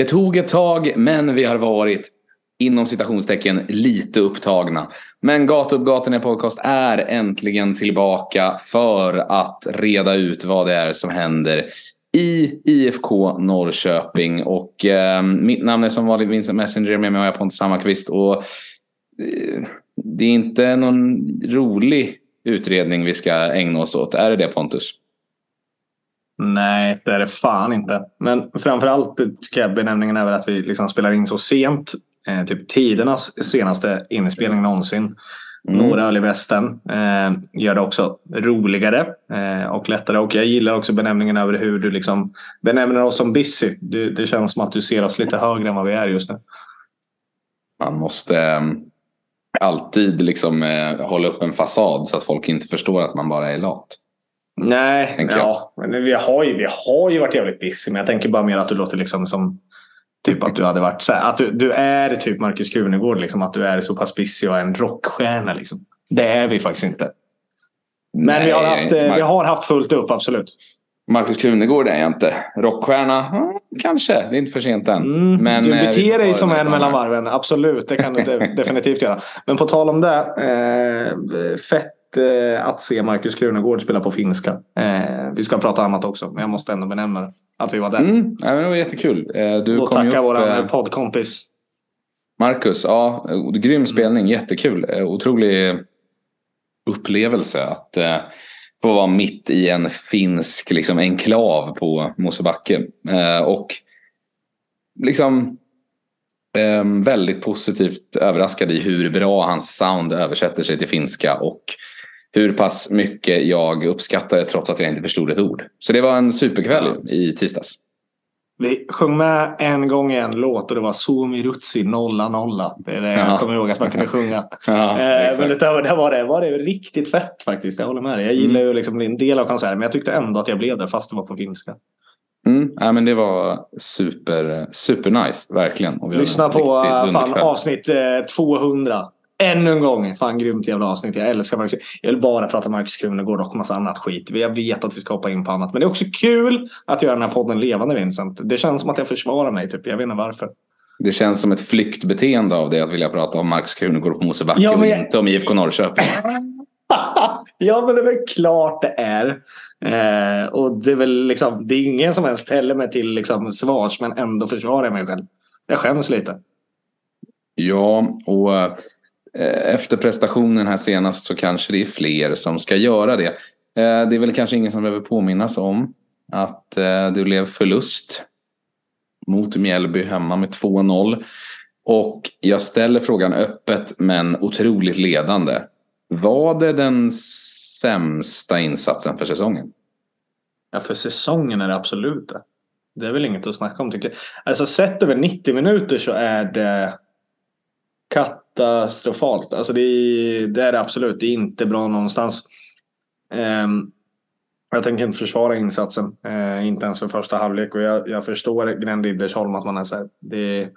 Det tog ett tag, men vi har varit inom citationstecken lite upptagna. Men Gata i podcast är äntligen tillbaka för att reda ut vad det är som händer i IFK Norrköping. Och eh, mitt namn är som vanligt Vincent Messenger, med mig har jag Pontus Hammarkvist. Och eh, det är inte någon rolig utredning vi ska ägna oss åt. Är det det Pontus? Nej, det är det fan inte. Men framförallt tycker jag benämningen är att vi liksom spelar in så sent. Eh, typ tidernas senaste inspelning någonsin. Mm. Några öl i västen. Eh, gör det också roligare eh, och lättare. Och jag gillar också benämningen över hur du liksom benämner oss som busy. Det, det känns som att du ser oss lite högre än vad vi är just nu. Man måste eh, alltid liksom eh, hålla upp en fasad så att folk inte förstår att man bara är lat. Nej, ja, men vi, har ju, vi har ju varit jävligt busy. Men jag tänker bara mer att du låter liksom som Typ att du hade varit så här, att du, du är typ Markus Krunegård. Liksom, att du är så pass busy och en rockstjärna. Liksom. Det är vi faktiskt inte. Men Nej, vi, har haft, Mar vi har haft fullt upp, absolut. Markus Krunegård är jag inte. Rockstjärna? kanske. Det är inte för sent än. Mm, men, du beter dig som en mellan varven. Absolut, det kan du definitivt göra. Men på tal om det. Eh, fett eh, att se Markus Krunegård spela på finska. Eh, vi ska prata annat också, men jag måste ändå benämna det. Att vi var där. Mm, ja, det var jättekul. Eh, du och tacka vår eh, poddkompis. Marcus, ja. Grym spelning, jättekul. Eh, otrolig upplevelse att eh, få vara mitt i en finsk liksom, enklav på Mosebacke. Eh, och liksom eh, väldigt positivt överraskad i hur bra hans sound översätter sig till finska. Och hur pass mycket jag uppskattar det trots att jag inte förstod ett ord. Så det var en superkväll ja. i tisdags. Vi sjöng med en gång en låt och det var Suomi Rutsi nolla nolla. Det är det jag kommer ihåg att man kunde sjunga. Ja, eh, men utöver det var det, var det riktigt fett faktiskt. Jag håller med dig. Jag gillar mm. ju liksom en del av konserten men jag tyckte ändå att jag blev där fast det var på finska. Mm, ja, men det var super, super nice, verkligen. Lyssna på fan, avsnitt eh, 200. Ännu en gång. Fan grymt jävla avsnitt. Jag älskar Marcus. Jag vill bara prata Marcus Krunegård och massa annat skit. Jag vet att vi ska hoppa in på annat. Men det är också kul att göra den här podden levande Vincent. Det känns som att jag försvarar mig. Typ. Jag vet inte varför. Det känns som ett flyktbeteende av det att vilja prata om Marcus Krunegård på Mosebacke ja, men... och inte om IFK Norrköping. ja men det är väl klart det är. Eh, och det är väl liksom, det är ingen som ens ställer mig till liksom svars men ändå försvarar jag mig själv. Jag skäms lite. Ja, och Eh, Eh, efter prestationen här senast så kanske det är fler som ska göra det. Eh, det är väl kanske ingen som behöver påminnas om att eh, det blev förlust mot Mjällby hemma med 2-0. Och jag ställer frågan öppet men otroligt ledande. Var det den sämsta insatsen för säsongen? Ja, för säsongen är det absolut det. Det är väl inget att snacka om tycker jag. Alltså sett över 90 minuter så är det katastrofalt. Alltså det, är, det är det absolut. Det är inte bra någonstans. Um, jag tänker inte försvara insatsen. Uh, inte ens för första halvlek. Och jag, jag förstår Glenn Riddersholm att man är så här, Det är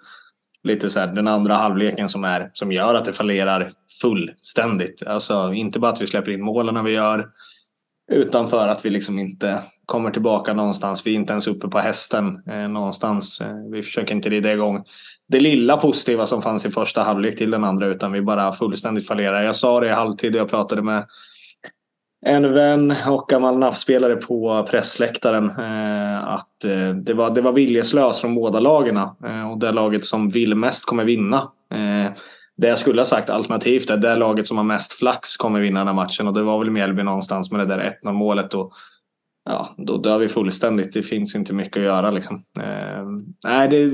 lite så här, den andra halvleken som, är, som gör att det fallerar fullständigt. Alltså inte bara att vi släpper in målen när vi gör. Utan för att vi liksom inte kommer tillbaka någonstans. Vi är inte ens uppe på hästen eh, någonstans. Eh, vi försöker inte rida igång det lilla positiva som fanns i första halvlek till den andra utan vi bara fullständigt fallerar. Jag sa det i halvtid och jag pratade med en vän och gammal NAF-spelare på pressläktaren eh, att eh, det, var, det var viljeslöst från båda lagen eh, och det laget som vill mest kommer vinna. Eh, det jag skulle ha sagt alternativt är det laget som har mest flax kommer vinna den här matchen och det var väl Mjällby någonstans med det där 1-0 målet och ja, då dör vi fullständigt. Det finns inte mycket att göra. Liksom. Eh, nej, det,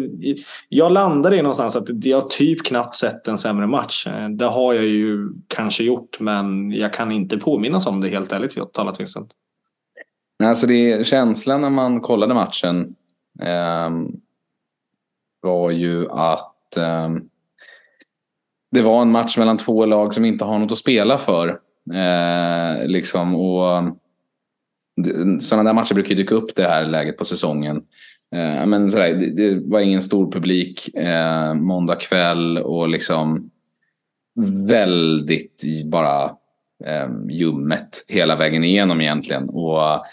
jag landade i någonstans att jag typ knappt sett en sämre match. Eh, det har jag ju kanske gjort, men jag kan inte påminnas om det helt ärligt talat. Vincent. Alltså det, känslan när man kollade matchen eh, var ju att eh, det var en match mellan två lag som inte har något att spela för. Eh, liksom, och sådana där matcher brukar dyka upp det här läget på säsongen. Eh, men sådär, det, det, var ingen stor publik eh, måndag kväll och liksom väldigt bara eh, ljummet hela vägen igenom egentligen. Och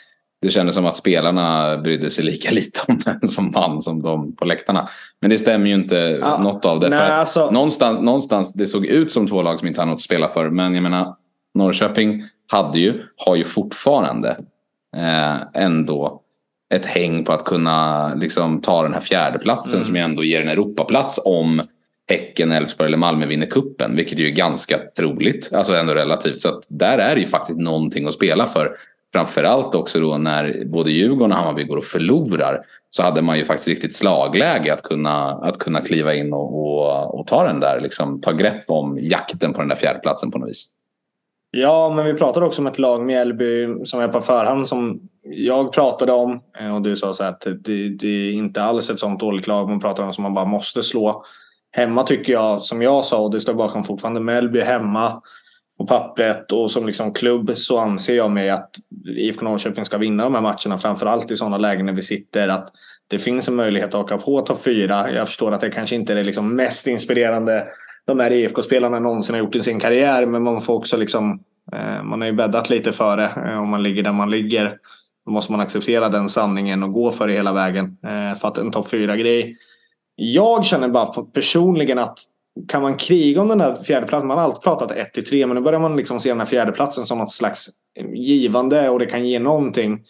det kändes som att spelarna brydde sig lika lite om vem som vann som de på läktarna. Men det stämmer ju inte ja, något av det. Nej, för alltså... någonstans, någonstans, det såg ut som två lag som inte hade något att spela för. Men jag menar, Norrköping hade ju, har ju fortfarande eh, ändå ett häng på att kunna liksom, ta den här fjärdeplatsen mm. som ju ändå ger en Europaplats om Häcken, Elfsborg eller Malmö vinner kuppen Vilket ju är ganska troligt, alltså ändå relativt. Så att där är det ju faktiskt någonting att spela för. Framförallt också då när både Djurgården och Hammarby går och förlorar. Så hade man ju faktiskt riktigt slagläge att kunna, att kunna kliva in och, och, och ta den där, liksom, ta grepp om jakten på den där fjärdeplatsen på något vis. Ja, men vi pratade också om ett lag, Mjällby, som är på förhand som jag pratade om. Eh, och du sa så att det, det, är inte alls ett sånt dåligt lag man pratar om som man bara måste slå. Hemma tycker jag, som jag sa, och det står bakom fortfarande, Mjällby hemma på pappret och som liksom klubb så anser jag mig att IFK Norrköping ska vinna de här matcherna. Framförallt i sådana lägen när vi sitter att det finns en möjlighet att åka på topp fyra. Jag förstår att det kanske inte är det liksom mest inspirerande de här IFK-spelarna någonsin har gjort i sin karriär. Men man får också liksom, eh, man har ju bäddat lite för det. Eh, om man ligger där man ligger. Då måste man acceptera den sanningen och gå för det hela vägen. Eh, för att en topp fyra grej Jag känner bara personligen att kan man kriga om den där fjärdeplatsen? Man har alltid pratat 1 till 3 men nu börjar man liksom se den här fjärdeplatsen som något slags givande och det kan ge någonting.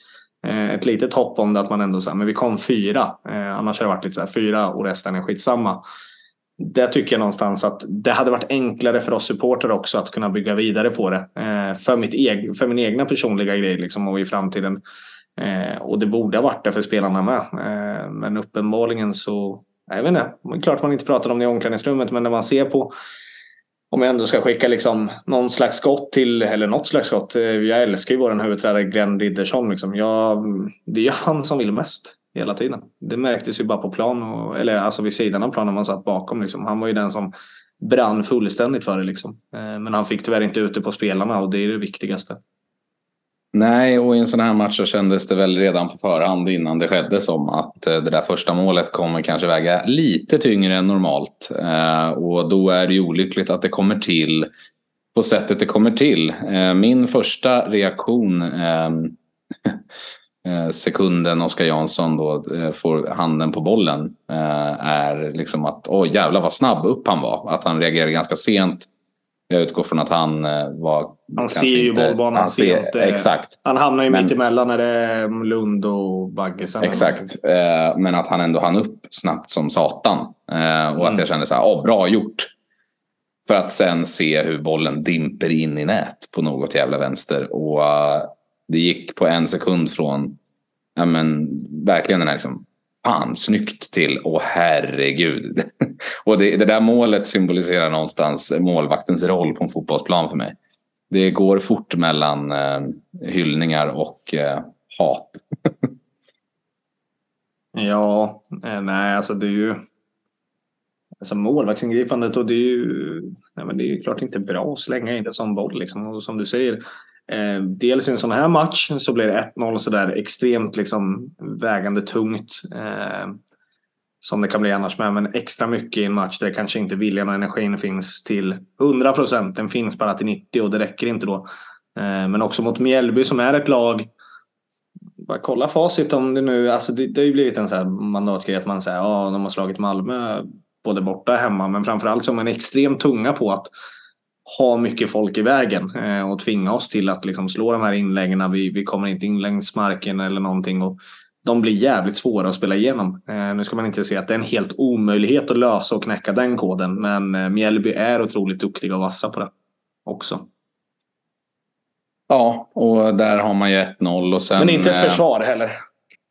Eh, ett litet hopp om det att man ändå säger men vi kom fyra. Eh, annars har det varit lite så här fyra och resten är skitsamma det tycker jag någonstans att det hade varit enklare för oss supportrar också att kunna bygga vidare på det. Eh, för, mitt eg för min egna personliga grej liksom och i framtiden. Eh, och det borde ha varit det för spelarna med. Eh, men uppenbarligen så, jag vet inte. Det är klart man inte pratar om det i omklädningsrummet men när man ser på om jag ändå ska skicka liksom någon slags skott till, eller något slags skott. Eh, jag älskar ju vår huvudtränare Glenn Riddersson. Liksom. Jag, det är ju han som vill mest hela tiden. Det märktes ju bara på plan, och, eller alltså vid sidan av planen man satt bakom. Liksom. Han var ju den som brann fullständigt för det. Liksom. Eh, men han fick tyvärr inte ut det på spelarna och det är det viktigaste. Nej, och i en sån här match så kändes det väl redan på förhand innan det skedde som att eh, det där första målet kommer kanske väga lite tyngre än normalt. Eh, och då är det ju olyckligt att det kommer till på sättet det kommer till. Eh, min första reaktion ehm, sekunden Oskar Jansson då får handen på bollen är liksom att oj jävlar vad snabb upp han var. Att han reagerade ganska sent. Jag utgår från att han var... Han ser ju inte, bollbanan han ser, sent. Exakt. Han hamnar ju mitt emellan när det är Lund och Bagge. Exakt. Men att han ändå hann upp snabbt som satan. Och mm. att jag kände så här, oh, bra gjort. För att sen se hur bollen dimper in i nät på något jävla vänster. Och det gick på en sekund från ja, men, verkligen den här liksom, fan snyggt till åh herregud. och det, det, där målet symboliserar någonstans målvaktens roll på en fotbollsplan för mig. Det går fort mellan eh, hyllningar och eh, hat. ja, eh, nej alltså det är ju Alltså målvaktsingripandet och det är ju nej, men det är ju klart inte bra att slänga in det som boll. Liksom. Och som du säger, Eh, dels i en sån här match så blir det 1-0 sådär extremt liksom vägande tungt. Eh, som det kan bli annars med. Men extra mycket i en match där kanske inte viljan och energin finns till 100 procent. Den finns bara till 90 och det räcker inte då. Eh, men också mot Mjällby som är ett lag. Bara kolla facit om det nu. Alltså det, det har ju blivit en här mandatgrej att man säger att ja, de har slagit Malmö både borta och hemma. Men framförallt så är man extremt tunga på att ha mycket folk i vägen eh, och tvinga oss till att liksom slå de här inläggen. Vi, vi kommer inte in längs marken eller någonting. Och de blir jävligt svåra att spela igenom. Eh, nu ska man inte se att det är en helt omöjlighet att lösa och knäcka den koden. Men eh, Mjällby är otroligt duktiga och vassa på det också. Ja, och där har man ju 1-0 och sen... Men inte ett försvar heller.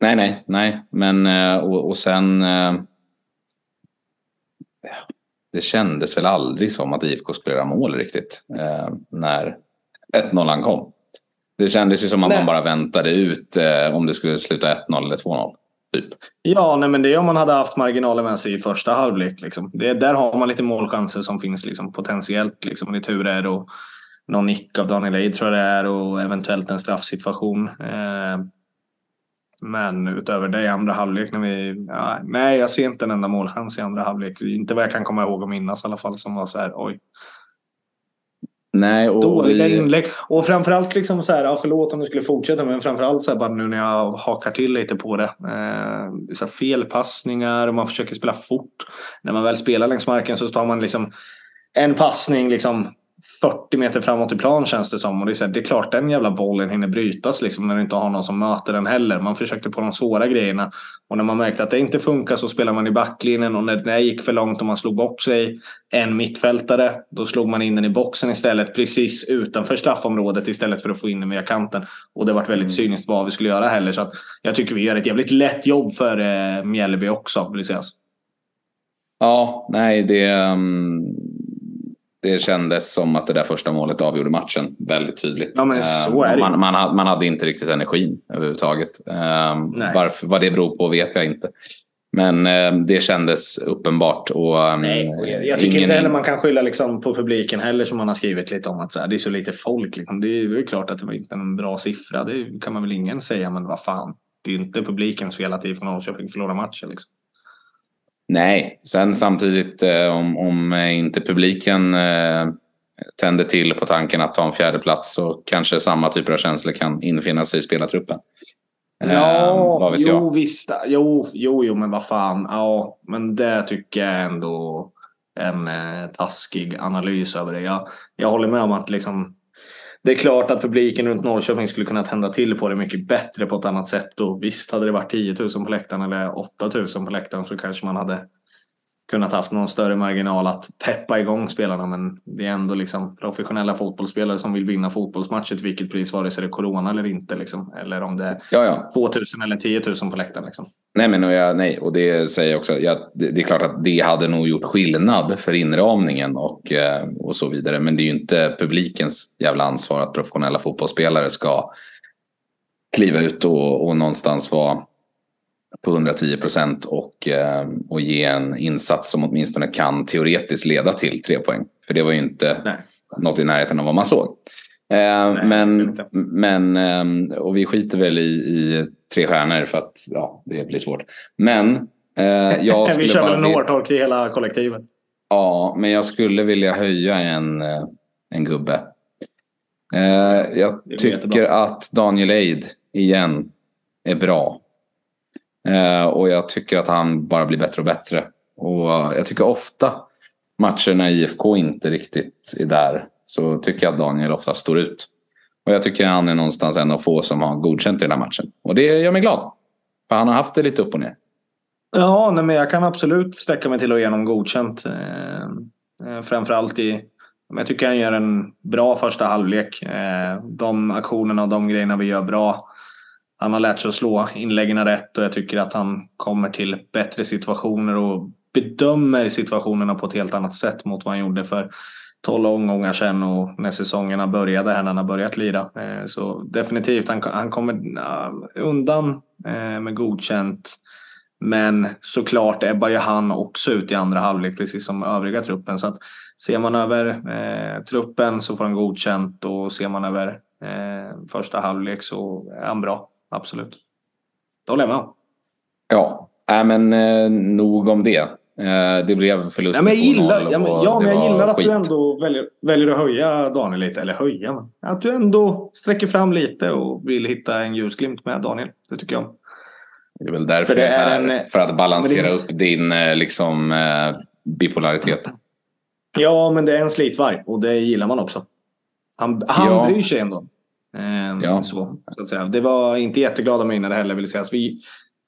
Nej, nej, nej. Men och, och sen det kändes väl aldrig som att IFK skulle göra mål riktigt eh, när 1-0 kom. Det kändes ju som att nej. man bara väntade ut eh, om det skulle sluta 1-0 eller 2-0. Typ. Ja, nej, men det är om man hade haft marginaler med sig i första halvlek. Liksom. Det, där har man lite målchanser som finns liksom, potentiellt. Liksom, det tur är och någon nick av Daniel Eid tror jag det är och eventuellt en straffsituation. Eh, men utöver det i andra halvlek när vi... Ja, nej, jag ser inte en enda målchans i andra halvlek. Inte vad jag kan komma ihåg och minnas i alla fall som var så här oj. Nej, och Dåliga vi... inlägg. Och framförallt liksom så här, ja, förlåt om du skulle fortsätta, men framförallt så här, bara nu när jag hakar till lite på det. Eh, så här, felpassningar och man försöker spela fort. När man väl spelar längs marken så tar man liksom en passning liksom 40 meter framåt i plan känns det som. Och det är, så här, det är klart den jävla bollen hinner brytas liksom, när du inte har någon som möter den heller. Man försökte på de svåra grejerna. Och när man märkte att det inte funkar så spelar man i backlinjen. Och när det gick för långt och man slog bort sig en mittfältare. Då slog man in den i boxen istället. Precis utanför straffområdet istället för att få in den via kanten. Och det var väldigt mm. cyniskt vad vi skulle göra heller. Så jag tycker vi gör ett jävligt lätt jobb för eh, Mjällby också. Vill sägas. Ja, nej det... Um det kändes som att det där första målet avgjorde matchen väldigt tydligt. Ja, men så är det. Man, man, man hade inte riktigt energin överhuvudtaget. Um, varför, vad det beror på vet jag inte. Men um, det kändes uppenbart. Och, um, Nej, jag tycker ingen... inte heller man kan skylla liksom på publiken heller som man har skrivit lite om att så här, det är så lite folk. Liksom. Det är ju klart att det var inte en bra siffra. Det kan man väl ingen säga. Men vad fan. Det är inte publikens fel att IFK Norrköping förlorar matchen. Liksom. Nej, sen samtidigt eh, om, om inte publiken eh, tänder till på tanken att ta en fjärde plats så kanske samma typer av känslor kan infinna sig i spelartruppen. Eh, ja, jo jag? visst. Jo, jo, jo, men vad fan. Ja, men det tycker jag ändå en eh, taskig analys över det. Jag, jag håller med om att liksom det är klart att publiken runt Norrköping skulle kunna tända till på det mycket bättre på ett annat sätt. Och visst, hade det varit 10 000 på läktaren eller 8 000 på läktaren så kanske man hade kunnat haft någon större marginal att peppa igång spelarna. Men det är ändå liksom professionella fotbollsspelare som vill vinna fotbollsmatcher till vilket pris, vare sig det är corona eller inte. Liksom. Eller om det är ja, ja. 2000 eller 10 000 på läktaren. Liksom. Nej, men och jag, nej, och det säger jag också. Jag, det, det, är klart att det hade nog gjort skillnad för inramningen och, eh, och så vidare. Men det är ju inte publikens jävla ansvar att professionella fotbollsspelare ska kliva ut och, och någonstans vara på 110 procent och, eh, och ge en insats som åtminstone kan teoretiskt leda till tre poäng. För det var ju inte Nej. något i närheten av vad man såg. Eh, Nej, men, men eh, och vi skiter väl i, i tre stjärnor för att ja, det blir svårt. Men jag skulle Vi kör väl en hårtork i hela kollektivet. Ja, men jag skulle vilja höja en, en gubbe. Jag tycker att Daniel Eid igen är bra. Eh, och jag tycker att han bara blir bättre och bättre. Och jag tycker ofta matcher när IFK inte riktigt är där så tycker jag att Daniel ofta står ut. Och jag tycker han är någonstans en av få som har godkänt i den här matchen. Och det gör mig glad. För han har haft det lite upp och ner. Ja, nej, men jag kan absolut sträcka mig till att ge honom godkänt. Eh, eh, framförallt i... Jag tycker han gör en bra första halvlek. Eh, de aktionerna och de grejerna vi gör bra han har lärt sig att slå inläggen rätt och jag tycker att han kommer till bättre situationer och bedömer situationerna på ett helt annat sätt mot vad han gjorde för 12 omgångar sedan och när säsongerna började här när han har börjat lira. Eh, så definitivt, han, han kommer undan eh, med godkänt. Men såklart ebbar ju han också ut i andra halvlek precis som övriga truppen. Så att ser man över eh, truppen så får han godkänt och ser man över eh, första halvlek så är han bra absolut. Det håller jag med om. Ja, äh, men eh, nog om det. Eh, det blev förlust ja, men jag gillar, ja, men, ja, men jag gillar att skit. du ändå väljer, väljer att höja Daniel lite. Eller höja, men att du ändå sträcker fram lite och vill hitta en ljusglimt med Daniel. Det tycker jag Det är väl därför för det är här. En, för att balansera upp din eh, liksom, eh, bipolaritet. Ja, men det är en slitvarg och det gillar man också. Han, han ja. bryr sig ändå. Ehm, ja. så, så att säga. Det var inte jätteglada minnen heller vill säga. Vi,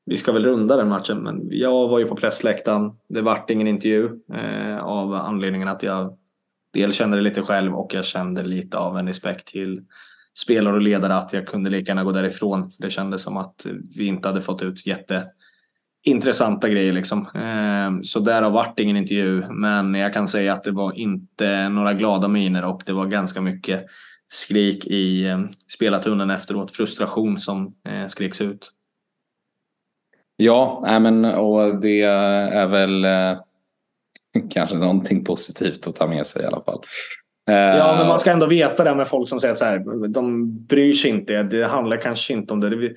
vi ska väl runda den matchen men jag var ju på pressläktaren. Det vart ingen intervju eh, av anledningen att jag dels kände det lite själv och jag kände lite av en respekt till spelare och ledare att jag kunde lika gärna gå därifrån. Det kändes som att vi inte hade fått ut jätteintressanta grejer liksom. Ehm, så därav vart ingen intervju. Men jag kan säga att det var inte några glada miner och det var ganska mycket skrik i eh, spelartunneln efteråt. Frustration som eh, skriks ut. Ja, äh, men, och det är väl eh, kanske någonting positivt att ta med sig i alla fall. Ja, men man ska ändå veta det med folk som säger så här. De bryr sig inte. Det handlar kanske inte om det.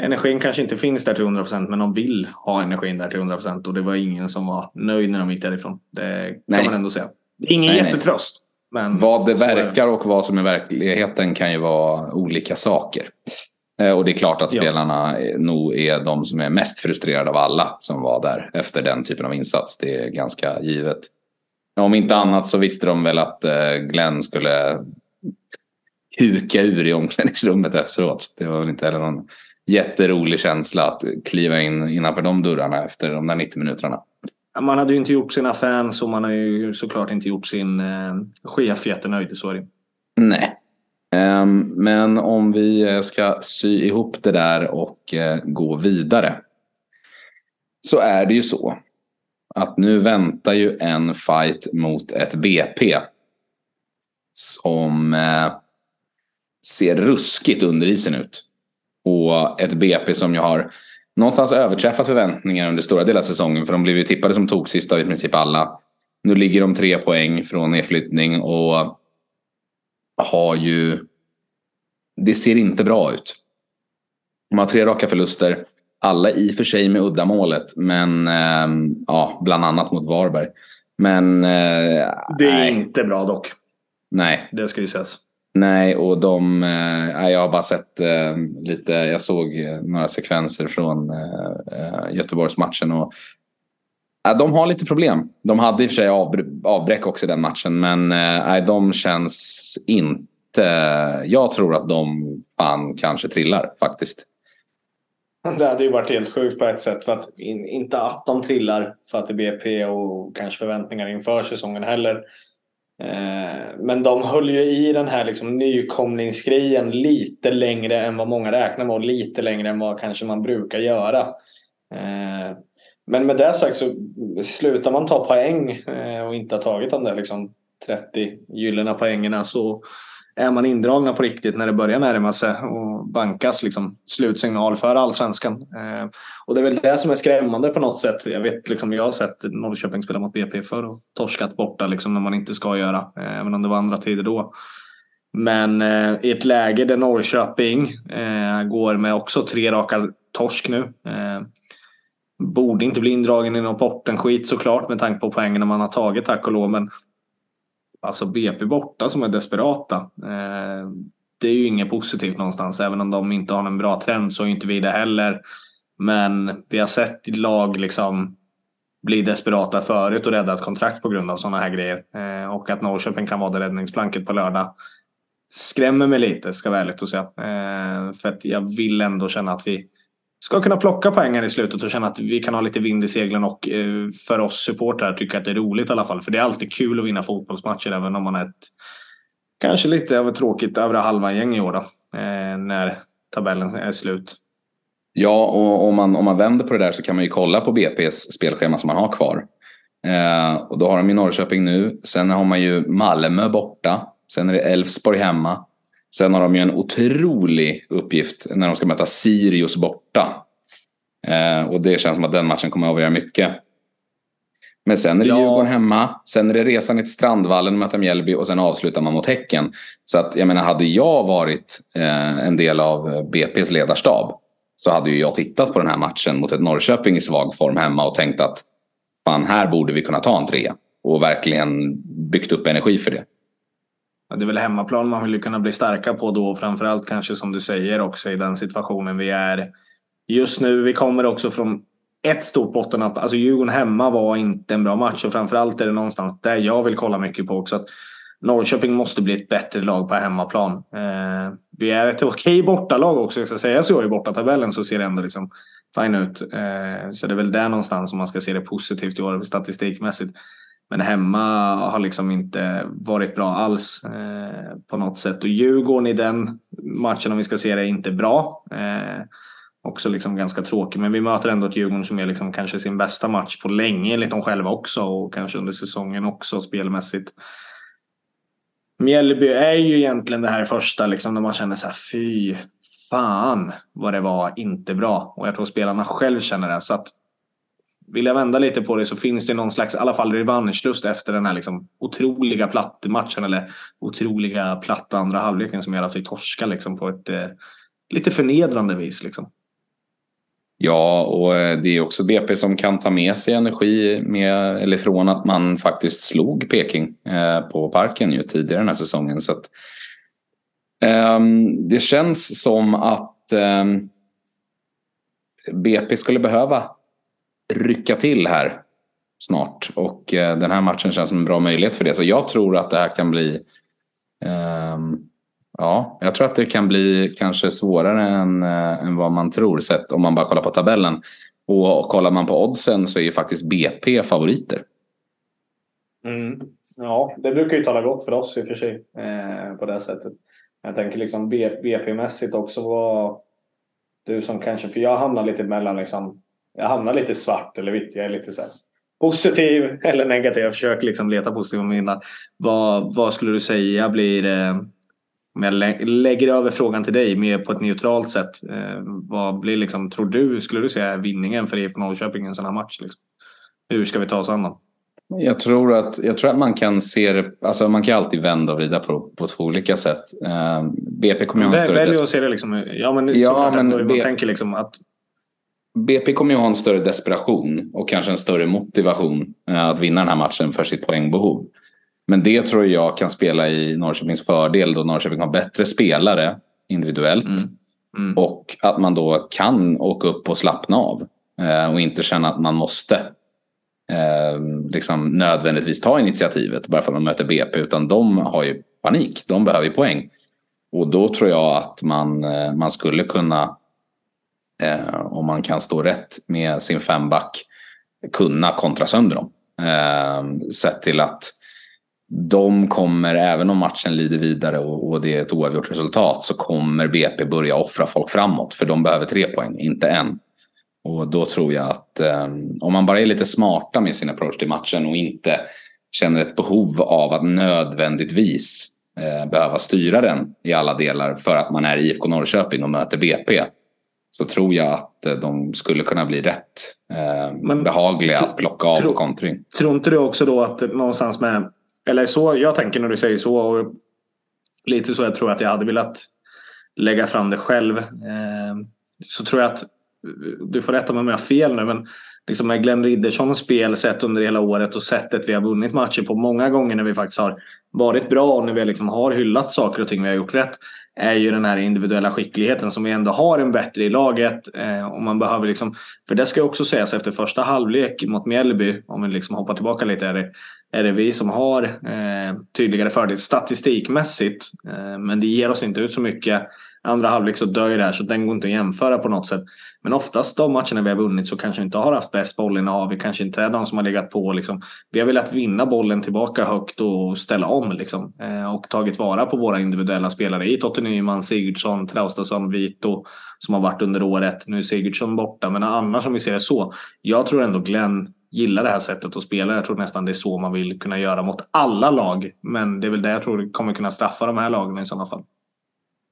Energin kanske inte finns där till 100 procent, men de vill ha energin där till 100 procent. Och det var ingen som var nöjd när de gick därifrån. Det kan nej. man ändå säga. Ingen nej, jättetröst. Men vad det verkar och vad som är verkligheten kan ju vara olika saker. Eh, och det är klart att Ja. spelarna nog är de som är mest frustrerade av alla som var där efter den typen av insats. Det är ganska givet. Om inte annat så visste de väl att eh, Glenn skulle huka ur i omklädningsrummet efteråt. Det var väl inte heller någon jätterolig känsla att kliva in innanför de dörrarna efter de där 90 minuterna. Man hade ju inte gjort sina fans och man har ju såklart inte gjort sin eh, chef jättenöjd. Sorry. Nej. Ehm, men om vi eh, ska sy ihop det där och eh, gå vidare. Så är det ju så. Att nu väntar ju en fight mot ett BP. Som eh, ser ruskigt under isen ut. Och ett BP som ju har någonstans överträffat förväntningar under stora delar av säsongen. För de blev ju tippade som tog sist av i princip alla. Nu ligger de tre poäng från nedflyttning och har ju... Det ser inte bra ut. De har tre raka förluster. Alla i och för sig med uddamålet. Men eh, ja, bland annat mot Varberg. Men eh, Det är nej, inte bra dock. nej. Det ska ju sägas. Nej, och de... Eh, jag har bara sett eh, lite... Jag såg eh, några sekvenser från eh, eh Göteborgsmatchen. Och, eh, de har lite problem. De hade i och för sig avbr- avbräck också i den matchen. Men eh, de känns inte... Jag tror att de fan kanske trillar faktiskt. Det hade ju varit helt sjukt på ett sätt. För att, in, inte att de trillar för att det är BP och kanske förväntningar inför säsongen heller. Eh, men de höll ju i den här liksom nykomlingsgrejen lite längre än vad många räknar med och lite längre än vad kanske man brukar göra. Eh, men med det sagt så slutar man ta poäng eh, och inte ha tagit de där liksom 30 gyllene poängerna så är man indragna på riktigt när det börjar närma sig och bankas liksom slutsignal för allsvenskan. Eh, och det är väl det som är skrämmande på något sätt. Jag vet liksom, jag har sett Norrköping spela mot BP förr och torskat borta liksom när man inte ska göra. Eh, även om det var andra tider då. Men eh, i ett läge där Norrköping eh, går med också tre raka torsk nu. Eh, borde inte bli indragen i någon portenskit såklart med tanke på poängen man har tagit tack och lov. Men alltså BP borta som är desperata. Eh, det är ju inget positivt någonstans. Även om de inte har en bra trend så är inte vi det heller. Men vi har sett lag liksom bli desperata förut och rädda ett kontrakt på grund av sådana här grejer. Eh, och att Norrköping kan vara det räddningsplanket på lördag skrämmer mig lite, ska vara ärligt och säga. Eh, för att jag vill ändå känna att vi ska kunna plocka poängen i slutet och känna att vi kan ha lite vind i seglen och eh, för oss supportrar tycka att det är roligt i alla fall. För det är alltid kul att vinna fotbollsmatcher även om man är ett kanske lite av ett tråkigt övre halvan-gäng i år då, eh, när tabellen är slut. Ja, och om man, om man vänder på det där så kan man ju kolla på BP's spelschema som man har kvar. Eh, och då har de ju Norrköping nu. Sen har man ju Malmö borta. Sen är det Elfsborg hemma. Sen har de ju en otrolig uppgift när de ska möta Sirius borta. Eh, och det känns som att den matchen kommer att avgöra mycket. Men sen är det Ja. Djurgården hemma. Sen är det resan till Strandvallen och möta Mjällby och sen avslutar man mot Häcken. Så att jag menar, hade jag varit eh, en del av BP's ledarstab så hade ju jag tittat på den här matchen mot ett Norrköping i svag form hemma och tänkt att fan, här borde vi kunna ta en trea. Och verkligen byggt upp energi för det. Ja, Det är väl hemmaplan man vill kunna bli starka på då. Framförallt kanske som du säger också i den situationen vi är just nu. Vi kommer också från ett stort bottennapp. Alltså Djurgården hemma var inte en bra match och framförallt är det någonstans där jag vill kolla mycket på också. Att Norrköping måste bli ett bättre lag på hemmaplan. Eh, vi är ett okej bortalag också. Jag ska säga så i bortatabellen så ser det ändå liksom fine ut. Eh, så det är väl där någonstans som man ska se det positivt i år statistikmässigt. Men hemma har liksom inte varit bra alls eh, på något sätt. Och Djurgården i den matchen, om vi ska se det, är inte bra. Eh, också liksom ganska tråkig. Men vi möter ändå ett Djurgården som är liksom kanske sin bästa match på länge enligt dem själva också. Och kanske under säsongen också spelmässigt. Mjällby är ju egentligen det här första liksom när man känner så här fy fan vad det var inte bra. Och jag tror spelarna själv känner det. Så att vill jag vända lite på det så finns det någon slags i alla fall revanschlust efter den här liksom otroliga plattmatchen eller otroliga platta andra halvleken som gör att vi torskar liksom på ett eh, lite förnedrande vis. Liksom. Ja, och eh, det är också BP som kan ta med sig energi med, eller från att man faktiskt slog Peking eh, på parken ju tidigare den här säsongen. Så att, eh, det känns som att eh, BP skulle behöva rycka till här snart. Och eh, den här matchen känns som en bra möjlighet för det. Så jag tror att det här kan bli ehm, Ja, jag tror att det kan bli kanske svårare än, äh, än vad man tror sett om man bara kollar på tabellen. Och, och kollar man på oddsen så är ju faktiskt BP favoriter. Mm. Ja, det brukar ju tala gott för oss i och för sig eh, på det sättet. Jag tänker liksom BP-mässigt också vad du som kanske, för jag hamnar lite mellan liksom, jag hamnar lite svart eller vitt. Jag är lite så här, positiv eller negativ. Jag försöker liksom leta positiva minnen. Vad, vad skulle du säga blir eh, om jag lägger över frågan till dig mer på ett neutralt sätt. Eh, vad blir liksom, tror du, skulle du säga vinningen för IFK Norrköping i en sån här match? Liksom? Hur ska vi ta oss an jag tror, att, jag tror att man kan se det, alltså man kan alltid vända och vrida på, på två olika sätt. Eh, BP kommer ju ha en större... Välj att se det liksom, ja men, ja, men man tänker liksom att... BP kommer ju ha en större desperation och kanske en större motivation uh, att vinna den här matchen för sitt poängbehov. Men det tror jag kan spela i Norrköpings fördel då Norrköping har bättre spelare individuellt. Mm. Mm. Och att man då kan åka upp och slappna av. Eh, och inte känna att man måste eh, liksom nödvändigtvis ta initiativet bara för att man möter BP. Utan de har ju panik, de behöver ju poäng. Och då tror jag att man, eh, man skulle kunna, eh, om man kan stå rätt med sin femback, kunna kontra sönder dem. Eh, sett till att de kommer, även om matchen lider vidare och, och det är ett oavgjort resultat, så kommer BP börja offra folk framåt. För de behöver tre poäng, inte en. Och då tror jag att eh, om man bara är lite smarta med sin approach till matchen och inte känner ett behov av att nödvändigtvis eh, behöva styra den i alla delar för att man är IFK Norrköping och möter BP. Så tror jag att uh, de skulle kunna bli rätt uh, Men, behagliga att plocka av tro, på kontring. Tror inte du också då att någonstans med eller så jag tänker när du säger så. Och lite så jag tror att jag hade velat lägga fram det själv. Eh, så tror jag att, du får rätta mig om jag har fel nu, men liksom med Glenn Ridderssons spel sett under hela året och sättet vi har vunnit matcher på många gånger när vi faktiskt har varit bra och när vi liksom har hyllat saker och ting vi har gjort rätt är ju den här individuella skickligheten som vi ändå har en bättre i laget. Eh, och man behöver liksom, för det ska också sägas efter första halvlek mot Mjällby, om vi liksom hoppar tillbaka lite, är det, är det vi som har eh, tydligare fördel statistikmässigt. Eh, men det ger oss inte ut så mycket. Andra halvlek så dör ju det här så den går inte att jämföra på något sätt. Men oftast de matcherna vi har vunnit så kanske vi inte har haft bäst bollinnehav. Vi kanske inte är de som har legat på. Liksom. Vi har velat vinna bollen tillbaka högt och ställa om. Liksom. Eh, och tagit vara på våra individuella spelare i Totte Nyman, Sigurdsson, Traustason, Vito som har varit under året. Nu är Sigurdsson borta, men annars om vi ser det så. Jag tror ändå Glenn gillar det här sättet att spela. Jag tror nästan det är så man vill kunna göra mot alla lag. Men det är väl det jag tror kommer kunna straffa de här lagen i sådana fall.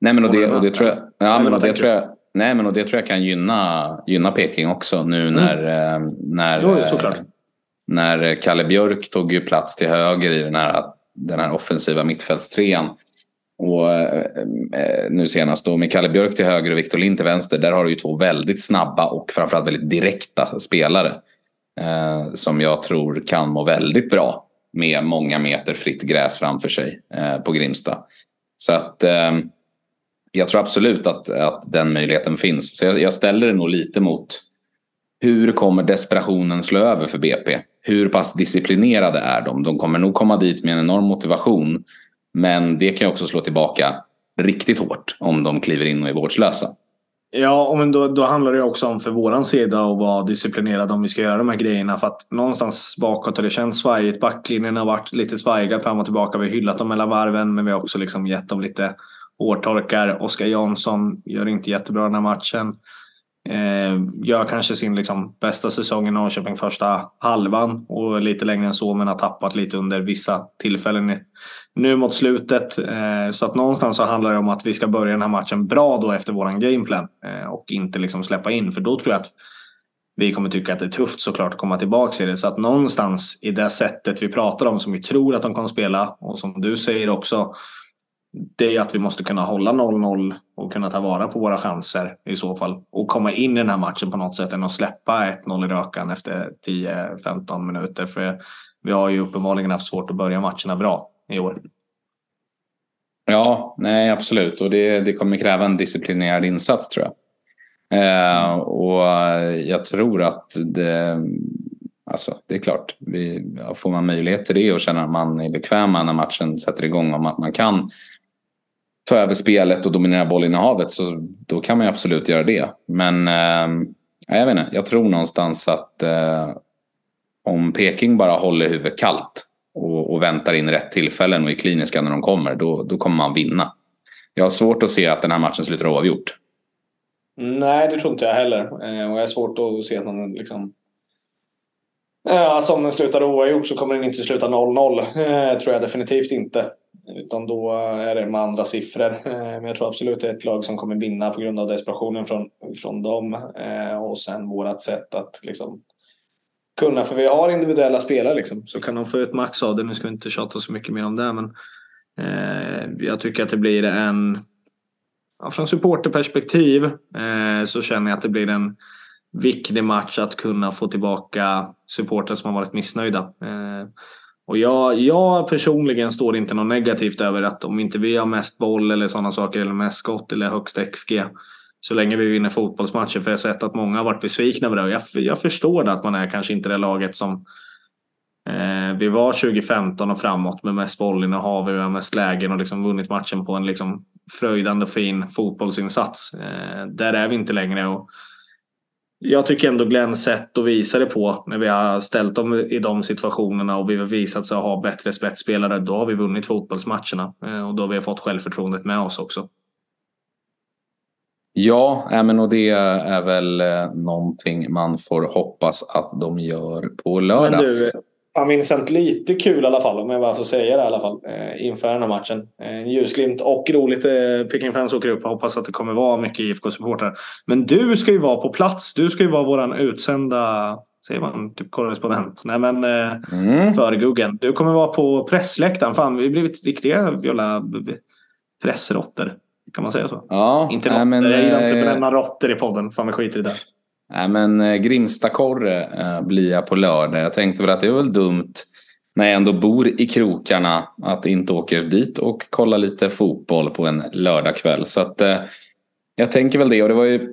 Nej men och det, och det tror jag, ja, men och det tror jag, nej men och det tror jag kan gynna, gynna Peking också nu när, mm. när, jo, såklart. när Kalle Björk tog ju plats till höger i den här, den här offensiva mittfältstrean. Och eh, nu senast då med Kalle Björk till höger och Victor Lind till vänster. Där har du ju två väldigt snabba och framförallt väldigt direkta spelare. Eh, som jag tror kan må väldigt bra med många meter fritt gräs framför sig eh, på Grimsta. Så att eh, jag tror absolut att, att den möjligheten finns. Så jag, jag ställer det nog lite mot hur kommer desperationen slå över för BP? Hur pass disciplinerade är de? De kommer nog komma dit med en enorm motivation. Men det kan också slå tillbaka riktigt hårt om de kliver in och är vårdslösa. Ja, men då, då handlar det också om för våran sida att vara disciplinerad om vi ska göra de här grejerna. För att någonstans bakåt har det känts svajigt. Backlinjen har varit lite svajiga fram och tillbaka. Vi har hyllat dem mellan varven, men vi har också liksom gett dem lite hårtorkar. Oskar Jansson gör inte jättebra den här matchen. Eh, gör kanske sin liksom, bästa säsong i Norrköping första halvan och lite längre än så men har tappat lite under vissa tillfällen nu mot slutet. Eh, så att någonstans så handlar det om att vi ska börja den här matchen bra då efter våran gameplan eh, och inte liksom släppa in för då tror jag att vi kommer tycka att det är tufft såklart att komma tillbaka i det. Så att någonstans i det sättet vi pratar om som vi tror att de kommer spela och som du säger också det är att vi måste kunna hålla 0-0 och kunna ta vara på våra chanser i så fall. Och komma in i den här matchen på något sätt än att släppa 1-0 i rökan efter 10-15 minuter. För vi har ju uppenbarligen haft svårt att börja matcherna bra i år. Ja, nej absolut. Och det, det kommer kräva en disciplinerad insats tror jag. Eh, och jag tror att det, alltså, det är klart, vi, får man möjlighet till det och känner att man är bekväma när matchen sätter igång Om att man kan ta över spelet och dominera bollinnehavet så då kan man ju absolut göra det. Men eh, jag vet inte, jag tror någonstans att eh, om Peking bara håller huvudet kallt och, och, väntar in rätt tillfällen och är kliniska när de kommer, då, då kommer man vinna. Jag har svårt att se att den här matchen slutar oavgjort. Nej, det tror inte jag heller. Eh, och jag har svårt att se att man liksom... Eh, alltså om den slutar oavgjort så kommer den inte sluta 0-0. Eh, tror jag definitivt inte. Utan då är det med andra siffror. Eh, men jag tror absolut det är ett lag som kommer vinna på grund av desperationen från, från dem. Eh, och sen vårat sätt att liksom kunna, för vi har individuella spelare liksom. Så kan de få ut max av det. Nu ska vi inte tjata så mycket mer om det. Men eh, jag tycker att det blir en ja, från supporterperspektiv eh, så känner jag att det blir en viktig match att kunna få tillbaka supportrar som har varit missnöjda. Eh, och jag, jag personligen står inte något negativt över att om inte vi har mest boll eller sådana saker eller mest skott eller högst XG så länge vi vinner fotbollsmatcher. För jag har sett att många har varit besvikna över det. Jag, jag förstår det att man är kanske inte det laget som eh, vi var 2015 och framåt med mest bollinnehav, vi har mest lägen och liksom vunnit matchen på en liksom fröjdande och fin fotbollsinsats. Eh, där är vi inte längre. Och jag tycker ändå Glenns sätt att visa det på när vi har ställt dem i de situationerna och vi har visat sig ha bättre spetsspelare. Då har vi vunnit fotbollsmatcherna eh, och då har vi fått självförtroendet med oss också. Ja, men och det är väl eh, någonting man får hoppas att de gör på lördag. Men du, Ja, Vincent, lite kul i alla fall om jag bara får säga det i alla fall eh, inför den här matchen. En ljusglimt och roligt. Eh, Peking Fans åker upp. Jag hoppas att det kommer vara mycket IFK-supportrar. Men du ska ju vara på plats. Du ska ju vara våran utsända Säger man typ korrespondent? Nej men eh, mm. förguggen. Du kommer vara på pressläktaren. Fan, vi har blivit riktiga jävla pressrotter. Kan man säga så? Ja, inte råttor. Men, jag gillar inte att benämna råttor i podden. Fan vi skiter i det. Nej, men eh, Grimstakorre eh, blir jag på lördag. Jag tänkte väl att det är väl dumt när jag ändå bor i krokarna att inte åka dit och kolla lite fotboll på en lördagkväll. Så att eh, jag tänker väl det. Och det var ju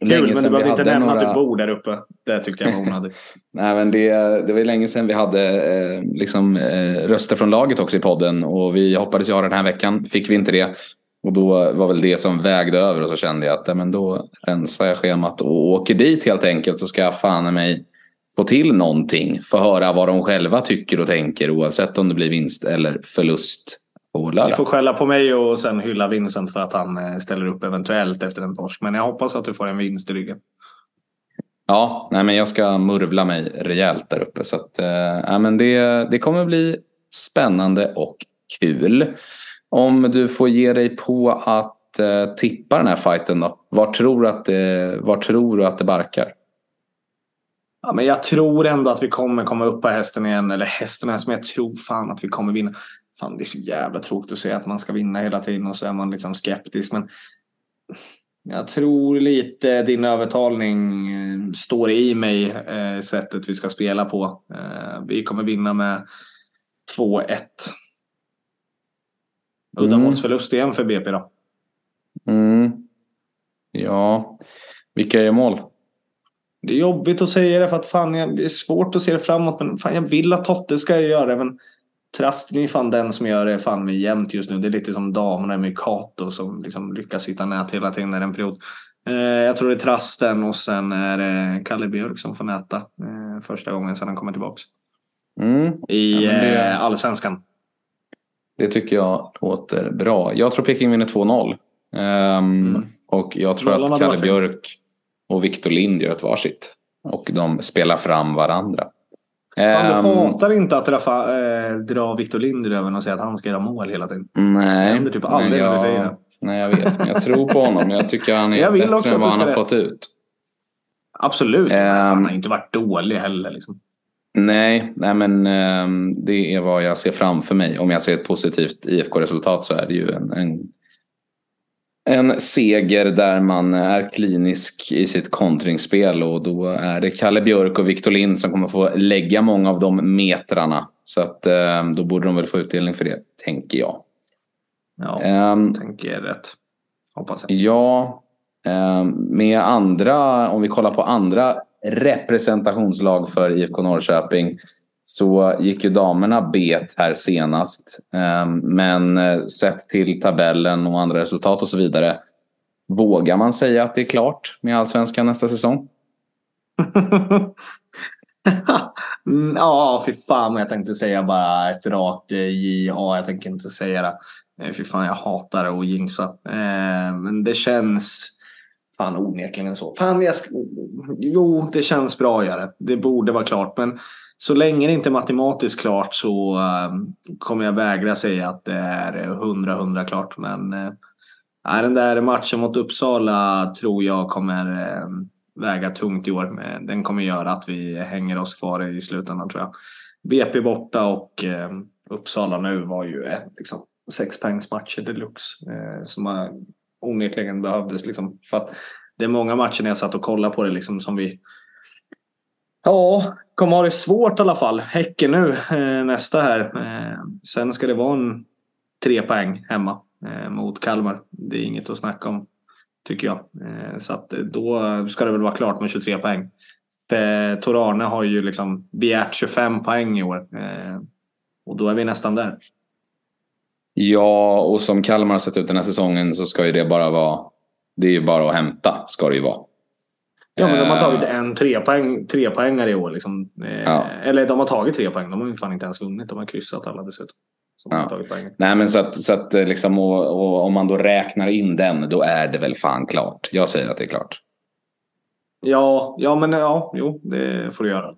Kul, länge men du behöver inte nämna några... att du bor där uppe. Det tyckte jag var onödigt. Nej, men det, det var ju länge sedan vi hade eh, liksom, eh, röster från laget också i podden. Och vi hoppades ju ha den här veckan. Fick vi inte det. Och då var väl det som vägde över och så kände jag att ja, men då rensar jag schemat och åker dit helt enkelt så ska jag fan mig få till någonting. Få höra vad de själva tycker och tänker oavsett om det blir vinst eller förlust. Du får skälla på mig och sen hylla Vincent för att han eh, ställer upp eventuellt efter en torsk. Men jag hoppas att du får en vinst i ryggen. Ja, nej, men jag ska murvla mig rejält där uppe. Så att, eh, men det, det kommer bli spännande och kul. Om du får ge dig på att eh, tippa den här fighten då. Var tror, att det, var tror du att det barkar? Ja, men jag tror ändå att vi kommer komma upp på hästen igen. Eller hästen som jag tror fan att vi kommer vinna. Fan, det är så jävla tråkigt att säga att man ska vinna hela tiden och så är man liksom skeptisk. Men jag tror lite din övertalning eh, står i mig, eh, sättet vi ska spela på. Eh, vi kommer vinna med 2-1. Uddamålsförlust igen för BP då. Mm. Ja, vilka är mål? Det är jobbigt att säga det för att fan, det är svårt att se det framåt. Men fan, jag vill att Totte ska göra det. Men Trasten är fan den som gör det fan med jämnt just nu. Det är lite som damerna med Kato som liksom lyckas hitta nät hela tiden i en period. Eh, jag tror det är Trasten och sen är det Kalle Björk som får näta eh, första gången sedan han kommer tillbaka. Mm. I ja, det... eh, allsvenskan. Det tycker jag låter bra. Jag tror Peking vinner 2-0. Um, mm. Och jag tror Rollarna att Kalle Björk och Victor Lind gör ett varsitt. Och de spelar fram varandra. Fan, du um, hatar inte att Rafa, äh, dra Victor Lind i röven och säga att han ska göra mål hela tiden. Nej. Det händer typ aldrig när du säger det. Nej, jag vet. Men jag tror på honom. Jag tycker han är bättre än vad han har rätt. fått ut. Absolut. Um, han har inte varit dålig heller. Liksom. Nej, nej men um, det är vad jag ser framför mig. Om jag ser ett positivt IFK-resultat så är det ju en, en, en seger där man är klinisk i sitt kontringsspel och då är det Kalle Björk och Victor Lind som kommer få lägga många av de metrarna. Så att eh, då borde de väl få utdelning för det, tänker jag. Ja, um, tänker rätt. Hoppas jag. Ja, med andra, om vi kollar på andra representationslag för IFK Norrköping så gick ju damerna bet här senast. Ehm, men eh, sett till tabellen och andra resultat och så vidare. Vågar man säga att det är klart med allsvenskan nästa säsong? ja, fy fan. Jag tänkte säga bara ett rakt eh, ja. Jag tänker inte säga det. Fy fan, jag hatar att jinxa. Ehm, men det känns fan onekligen så. Fan, jag jo, det känns bra att göra det. Det borde vara klart. Men så länge det inte är matematiskt klart så uh, kommer jag vägra säga att det är hundra hundra klart. Men uh, den där matchen mot Uppsala tror jag kommer uh, väga tungt i år. Den kommer göra att vi hänger oss kvar i slutändan tror jag. BP borta och ehm, Uppsala nu var ju liksom, sexpoängsmatcher deluxe. Eh, som onekligen behövdes. Liksom, för att det är många matcher när jag satt och kollade på det liksom, som vi Ja, kommer ha det svårt i alla fall. Häcken nu eh, nästa här. Eh, sen ska det vara en tre poäng hemma eh, mot Kalmar. Det är inget att snacka om tycker jag. Så att då ska det väl vara klart med 23 poäng. Tor har ju liksom begärt 25 poäng i år. Och då är vi nästan där. Ja, och som Kalmar har sett ut den här säsongen så ska ju det bara vara... Det är ju bara att hämta, ska det ju vara. Ja, men de har tagit eh. en trepoäng, trepoängare i år. Liksom. Eh, ja. Eller de har tagit tre poäng. De har ju fan inte ens vunnit. De har kryssat alla dessutom. Ja. Nej, men så att, så att eh, liksom, och, och, om man då räknar in den, då är det väl fan klart. Jag säger att det är klart. Ja, ja men ja, jo, det får du göra.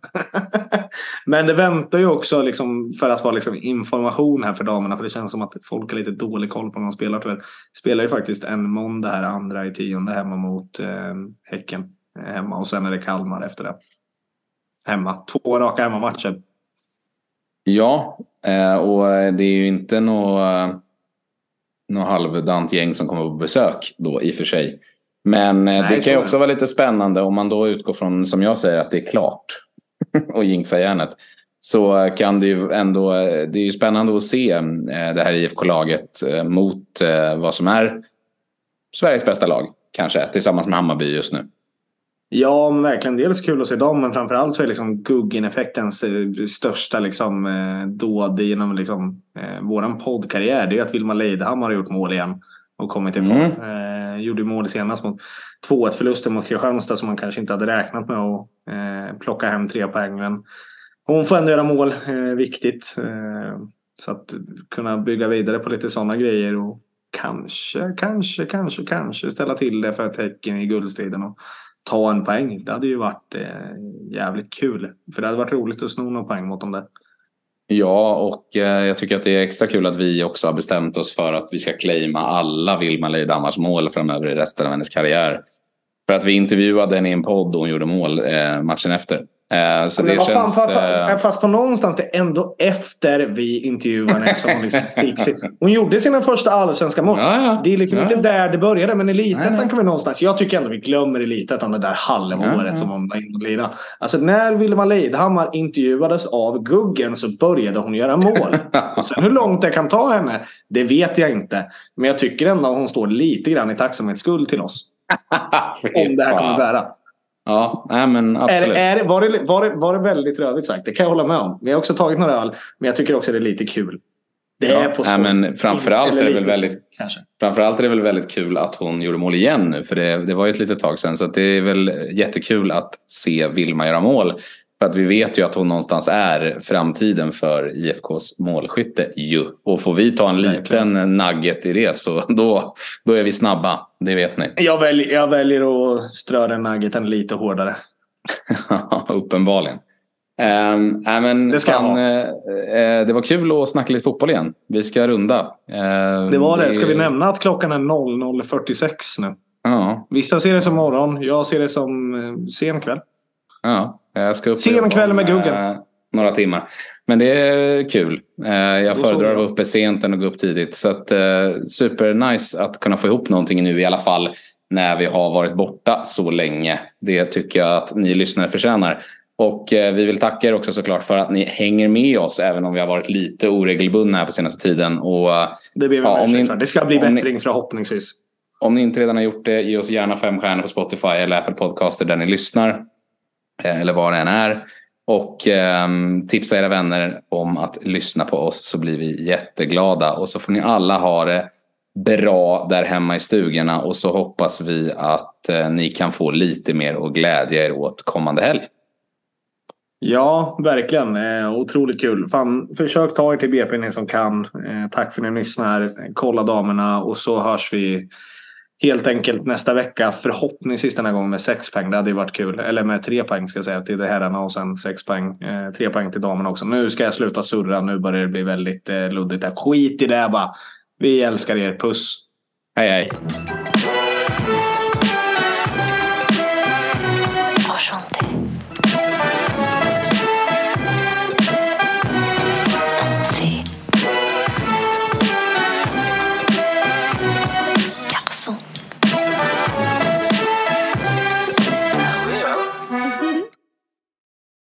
men det väntar ju också liksom, för att vara liksom information här för damerna. För det känns som att folk har lite dålig koll på när de spelar tyvärr. Spelar ju faktiskt en måndag här, andra i tionde hemma mot eh, Häcken. Eh, hemma och sen är det Kalmar efter det. Hemma. Två raka hemmamatcher. Ja, eh, och det är ju inte något, eh, något halvdant gäng som kommer på besök då i och för sig. Men eh, Nej, det kan ju också vara lite spännande om man då utgår från, som jag säger, att det är klart och jinxa järnet. Så kan det ju ändå, det är ju spännande att se eh, det här IFK-laget eh, mot vad som är Sveriges bästa lag, kanske, tillsammans med Hammarby just nu. Ja, verkligen. Dels kul att se dem, men framförallt så är liksom Guggen-effektens största liksom, dåd inom liksom, eh, våran poddkarriär. Det är att Vilma Leidhammar har gjort mål igen och kommit i form. Mm. Eh, gjorde mål senast mot 2-1 förlusten mot Kristianstad som man kanske inte hade räknat med att eh, plocka hem tre poäng. Men hon får ändå göra mål, eh, viktigt. Eh, så att kunna bygga vidare på lite sådana grejer och kanske, kanske, kanske, kanske ställa till det för Häcken i guldstriden och ta en poäng. Det hade ju varit eh, jävligt kul. För det hade varit roligt att sno någon poäng mot dem där. Ja, och eh, jag tycker att det är extra kul att vi också har bestämt oss för att vi ska claima alla Vilma Leidhammars mål framöver i resten av hennes karriär. För att vi intervjuade henne i en podd och hon gjorde mål eh, matchen efter. Eh, så det känns... Fan, fast, fast, eh, fast på någonstans det ändå efter vi intervjuade henne som hon liksom fick sin, Hon gjorde sina första allsvenska mål. Ja, ja. Det är liksom ja. inte där det började. Men elitettan kan vi någonstans. Jag tycker ändå vi glömmer elitettan det där halvåret som hon var inne och Alltså när Wilma Leidhammar intervjuades av Guggen så började hon göra mål. och sen hur långt det kan ta henne, det vet jag inte. Men jag tycker ändå hon står lite grann i tacksamhetsskuld till oss. om det här kommer bära. Ja, nej men absolut. Är, är, var, det, var, det, var det väldigt rövigt sagt? Det kan jag hålla med om. Vi har också tagit några öl. Men jag tycker också det är lite kul. Det ja, är på nej, men framförallt är, det väl väldigt, framförallt är det väl väldigt kul att hon gjorde mål igen nu. För det, det var ju ett litet tag sedan. Så det är väl jättekul att se Vilma göra mål. För att vi vet ju att hon någonstans är framtiden för IFKs målskytte ju. Och får vi ta en liten nugget i det så då, då är vi snabba. Det vet ni. Jag väljer, jag väljer att strö den nuggeten lite hårdare. Uppenbarligen. Um, äh, men det, ska fan, uh, uh, det var kul att snacka lite fotboll igen. Vi ska runda. Uh, det var det. Ska vi nämna att klockan är 00.46 nu? Ja. Vissa ser det som morgon. Jag ser det som sen kväll. Ja. Jag ska upp Sen kväll med Guggen. Några timmar. Men det är kul. Eh, jag föredrar att vara uppe sent än att gå upp tidigt. Så att, eh, supernice att kunna få ihop någonting nu i alla fall när vi har varit borta så länge. Det tycker jag att ni lyssnare förtjänar. Och eh, vi vill tacka er också såklart för att ni hänger med oss även om vi har varit lite oregelbundna här på senaste tiden. Och Det ber vi Ja, om ni- för. Det ska bli om ni- bättring förhoppningsvis. om ni inte redan har gjort det, ge oss gärna fem stjärnor på Spotify eller Apple Podcaster där ni lyssnar. Eller var det än är. Och eh, tipsa era vänner om att lyssna på oss så blir vi jätteglada. Och så får ni alla ha det bra där hemma i stugorna. Och så hoppas vi att eh, ni kan få lite mer att glädja er åt kommande helg. Ja, verkligen. Eh, otroligt kul. Fan, försök ta er till BP ni som kan. Eh, tack för att ni lyssnar. Kolla damerna och så hörs vi helt enkelt nästa vecka. Förhoppningsvis den här gången med sex poäng. Det hade ju varit kul. Eller med tre poäng ska jag säga till herrarna och sen sex poäng. Eh, tre poäng till damerna också. Nu ska jag sluta surra. Nu börjar det bli väldigt eh, luddigt. här. Skit i det bara. Vi älskar er. Puss! Hej hej!